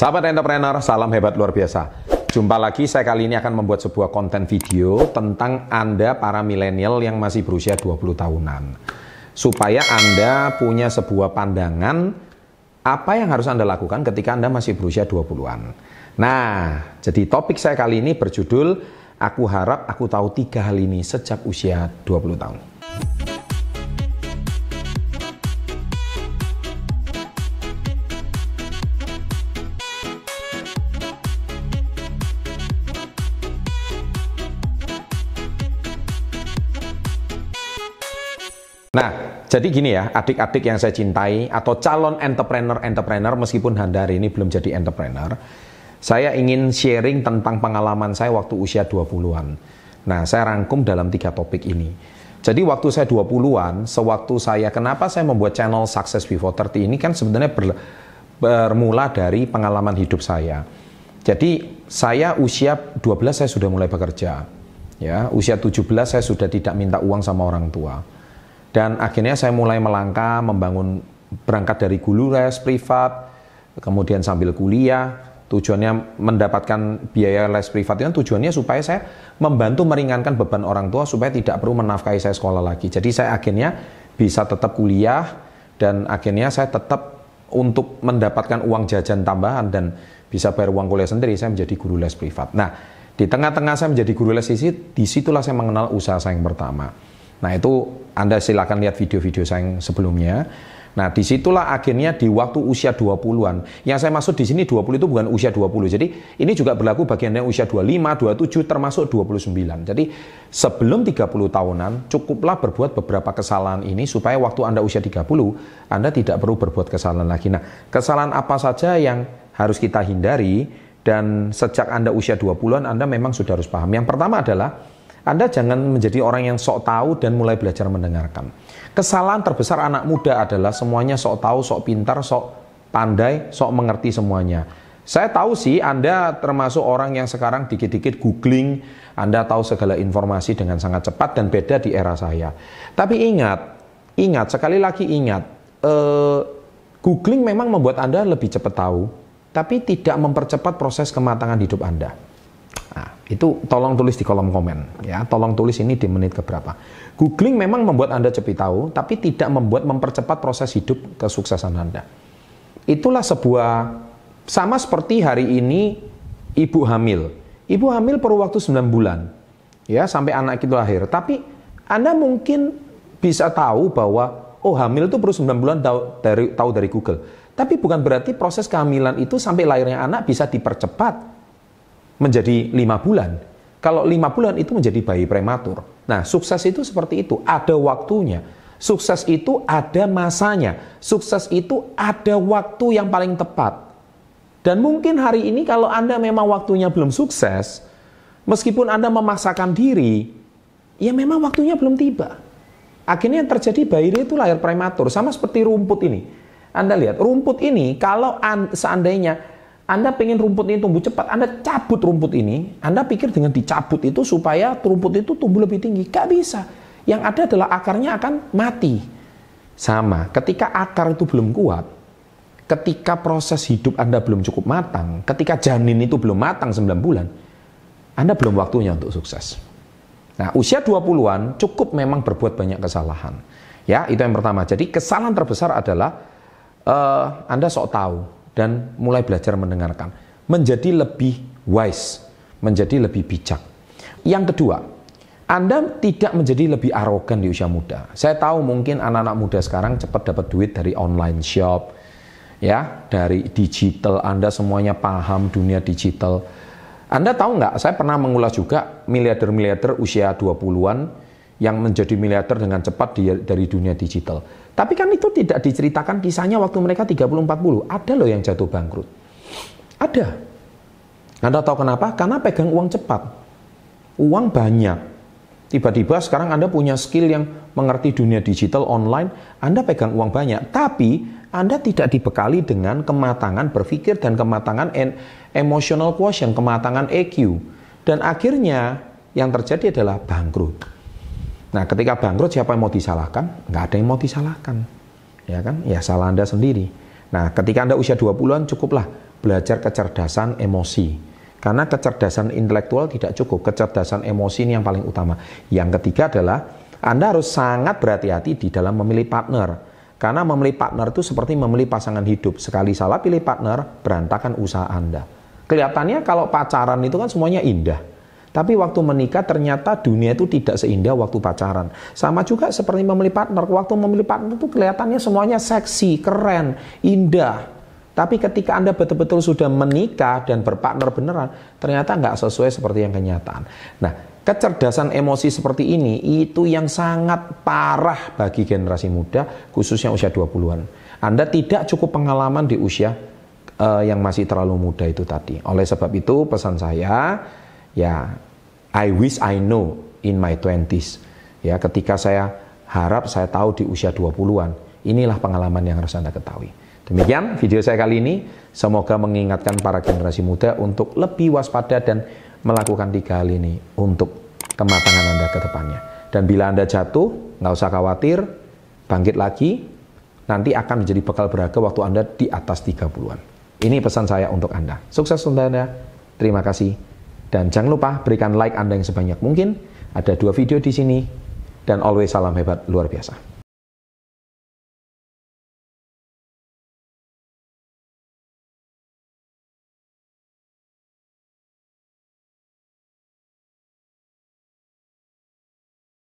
Sahabat entrepreneur, salam hebat luar biasa. Jumpa lagi, saya kali ini akan membuat sebuah konten video tentang Anda para milenial yang masih berusia 20 tahunan. Supaya Anda punya sebuah pandangan apa yang harus Anda lakukan ketika Anda masih berusia 20-an. Nah, jadi topik saya kali ini berjudul Aku harap aku tahu tiga hal ini sejak usia 20 tahun. Nah, jadi gini ya, adik-adik yang saya cintai atau calon entrepreneur-entrepreneur meskipun Anda hari ini belum jadi entrepreneur, saya ingin sharing tentang pengalaman saya waktu usia 20-an. Nah, saya rangkum dalam tiga topik ini. Jadi waktu saya 20-an, sewaktu saya, kenapa saya membuat channel Success Before 30 ini kan sebenarnya ber, bermula dari pengalaman hidup saya. Jadi saya usia 12 saya sudah mulai bekerja. Ya, usia 17 saya sudah tidak minta uang sama orang tua dan akhirnya saya mulai melangkah membangun berangkat dari guru les privat, kemudian sambil kuliah, tujuannya mendapatkan biaya les privat itu tujuannya supaya saya membantu meringankan beban orang tua supaya tidak perlu menafkahi saya sekolah lagi. Jadi saya akhirnya bisa tetap kuliah dan akhirnya saya tetap untuk mendapatkan uang jajan tambahan dan bisa bayar uang kuliah sendiri saya menjadi guru les privat. Nah, di tengah-tengah saya menjadi guru les di di situlah saya mengenal usaha saya yang pertama. Nah itu Anda silakan lihat video-video saya yang sebelumnya. Nah di situlah akhirnya di waktu usia 20-an. Yang saya maksud di sini 20 itu bukan usia 20. Jadi ini juga berlaku bagi Anda yang usia 25, 27 termasuk 29. Jadi sebelum 30 tahunan cukuplah berbuat beberapa kesalahan ini supaya waktu Anda usia 30 Anda tidak perlu berbuat kesalahan lagi. Nah kesalahan apa saja yang harus kita hindari dan sejak Anda usia 20-an Anda memang sudah harus paham. Yang pertama adalah anda jangan menjadi orang yang sok tahu dan mulai belajar mendengarkan. Kesalahan terbesar anak muda adalah semuanya sok tahu, sok pintar, sok pandai, sok mengerti semuanya. Saya tahu sih Anda termasuk orang yang sekarang dikit-dikit googling, Anda tahu segala informasi dengan sangat cepat dan beda di era saya. Tapi ingat, ingat sekali lagi ingat, eh, googling memang membuat Anda lebih cepat tahu, tapi tidak mempercepat proses kematangan hidup Anda. Nah, itu tolong tulis di kolom komen ya. Tolong tulis ini di menit keberapa. Googling memang membuat Anda cepat tahu, tapi tidak membuat mempercepat proses hidup kesuksesan Anda. Itulah sebuah sama seperti hari ini ibu hamil. Ibu hamil perlu waktu 9 bulan ya sampai anak itu lahir. Tapi Anda mungkin bisa tahu bahwa oh hamil itu perlu 9 bulan tahu dari tahu dari Google. Tapi bukan berarti proses kehamilan itu sampai lahirnya anak bisa dipercepat menjadi lima bulan. Kalau lima bulan itu menjadi bayi prematur. Nah, sukses itu seperti itu, ada waktunya. Sukses itu ada masanya. Sukses itu ada waktu yang paling tepat. Dan mungkin hari ini kalau Anda memang waktunya belum sukses, meskipun Anda memaksakan diri, ya memang waktunya belum tiba. Akhirnya yang terjadi bayi itu lahir prematur, sama seperti rumput ini. Anda lihat, rumput ini kalau seandainya anda pengen rumput ini tumbuh cepat, Anda cabut rumput ini, Anda pikir dengan dicabut itu supaya rumput itu tumbuh lebih tinggi. Gak bisa. Yang ada adalah akarnya akan mati. Sama, ketika akar itu belum kuat, ketika proses hidup Anda belum cukup matang, ketika janin itu belum matang 9 bulan, Anda belum waktunya untuk sukses. Nah, usia 20-an cukup memang berbuat banyak kesalahan. Ya, itu yang pertama. Jadi kesalahan terbesar adalah uh, Anda sok tahu dan mulai belajar mendengarkan. Menjadi lebih wise, menjadi lebih bijak. Yang kedua, Anda tidak menjadi lebih arogan di usia muda. Saya tahu mungkin anak-anak muda sekarang cepat dapat duit dari online shop, ya, dari digital. Anda semuanya paham dunia digital. Anda tahu nggak, saya pernah mengulas juga miliarder-miliarder usia 20-an yang menjadi miliarder dengan cepat dari dunia digital. Tapi kan itu tidak diceritakan kisahnya waktu mereka 30-40. Ada loh yang jatuh bangkrut. Ada. Anda tahu kenapa? Karena pegang uang cepat. Uang banyak. Tiba-tiba sekarang Anda punya skill yang mengerti dunia digital online, Anda pegang uang banyak. Tapi Anda tidak dibekali dengan kematangan berpikir dan kematangan emotional quotient, kematangan EQ. Dan akhirnya yang terjadi adalah bangkrut. Nah, ketika bangkrut siapa yang mau disalahkan? Nggak ada yang mau disalahkan. Ya kan? Ya salah Anda sendiri. Nah, ketika Anda usia 20-an cukuplah belajar kecerdasan emosi. Karena kecerdasan intelektual tidak cukup, kecerdasan emosi ini yang paling utama. Yang ketiga adalah Anda harus sangat berhati-hati di dalam memilih partner. Karena memilih partner itu seperti memilih pasangan hidup. Sekali salah pilih partner, berantakan usaha Anda. Kelihatannya kalau pacaran itu kan semuanya indah. Tapi waktu menikah ternyata dunia itu tidak seindah waktu pacaran. Sama juga seperti memilih partner. Waktu memilih partner itu kelihatannya semuanya seksi, keren, indah. Tapi ketika Anda betul-betul sudah menikah dan berpartner beneran, ternyata nggak sesuai seperti yang kenyataan. Nah, kecerdasan emosi seperti ini itu yang sangat parah bagi generasi muda, khususnya usia 20-an. Anda tidak cukup pengalaman di usia uh, yang masih terlalu muda itu tadi. Oleh sebab itu pesan saya, ya I wish I know in my 20s. Ya, ketika saya harap saya tahu di usia 20-an, inilah pengalaman yang harus Anda ketahui. Demikian video saya kali ini. Semoga mengingatkan para generasi muda untuk lebih waspada dan melakukan tiga hal ini untuk kematangan Anda ke depannya. Dan bila Anda jatuh, nggak usah khawatir, bangkit lagi, nanti akan menjadi bekal berharga waktu Anda di atas 30-an. Ini pesan saya untuk Anda. Sukses untuk Anda. Terima kasih. Dan jangan lupa berikan like Anda yang sebanyak mungkin. Ada dua video di sini. Dan always salam hebat luar biasa.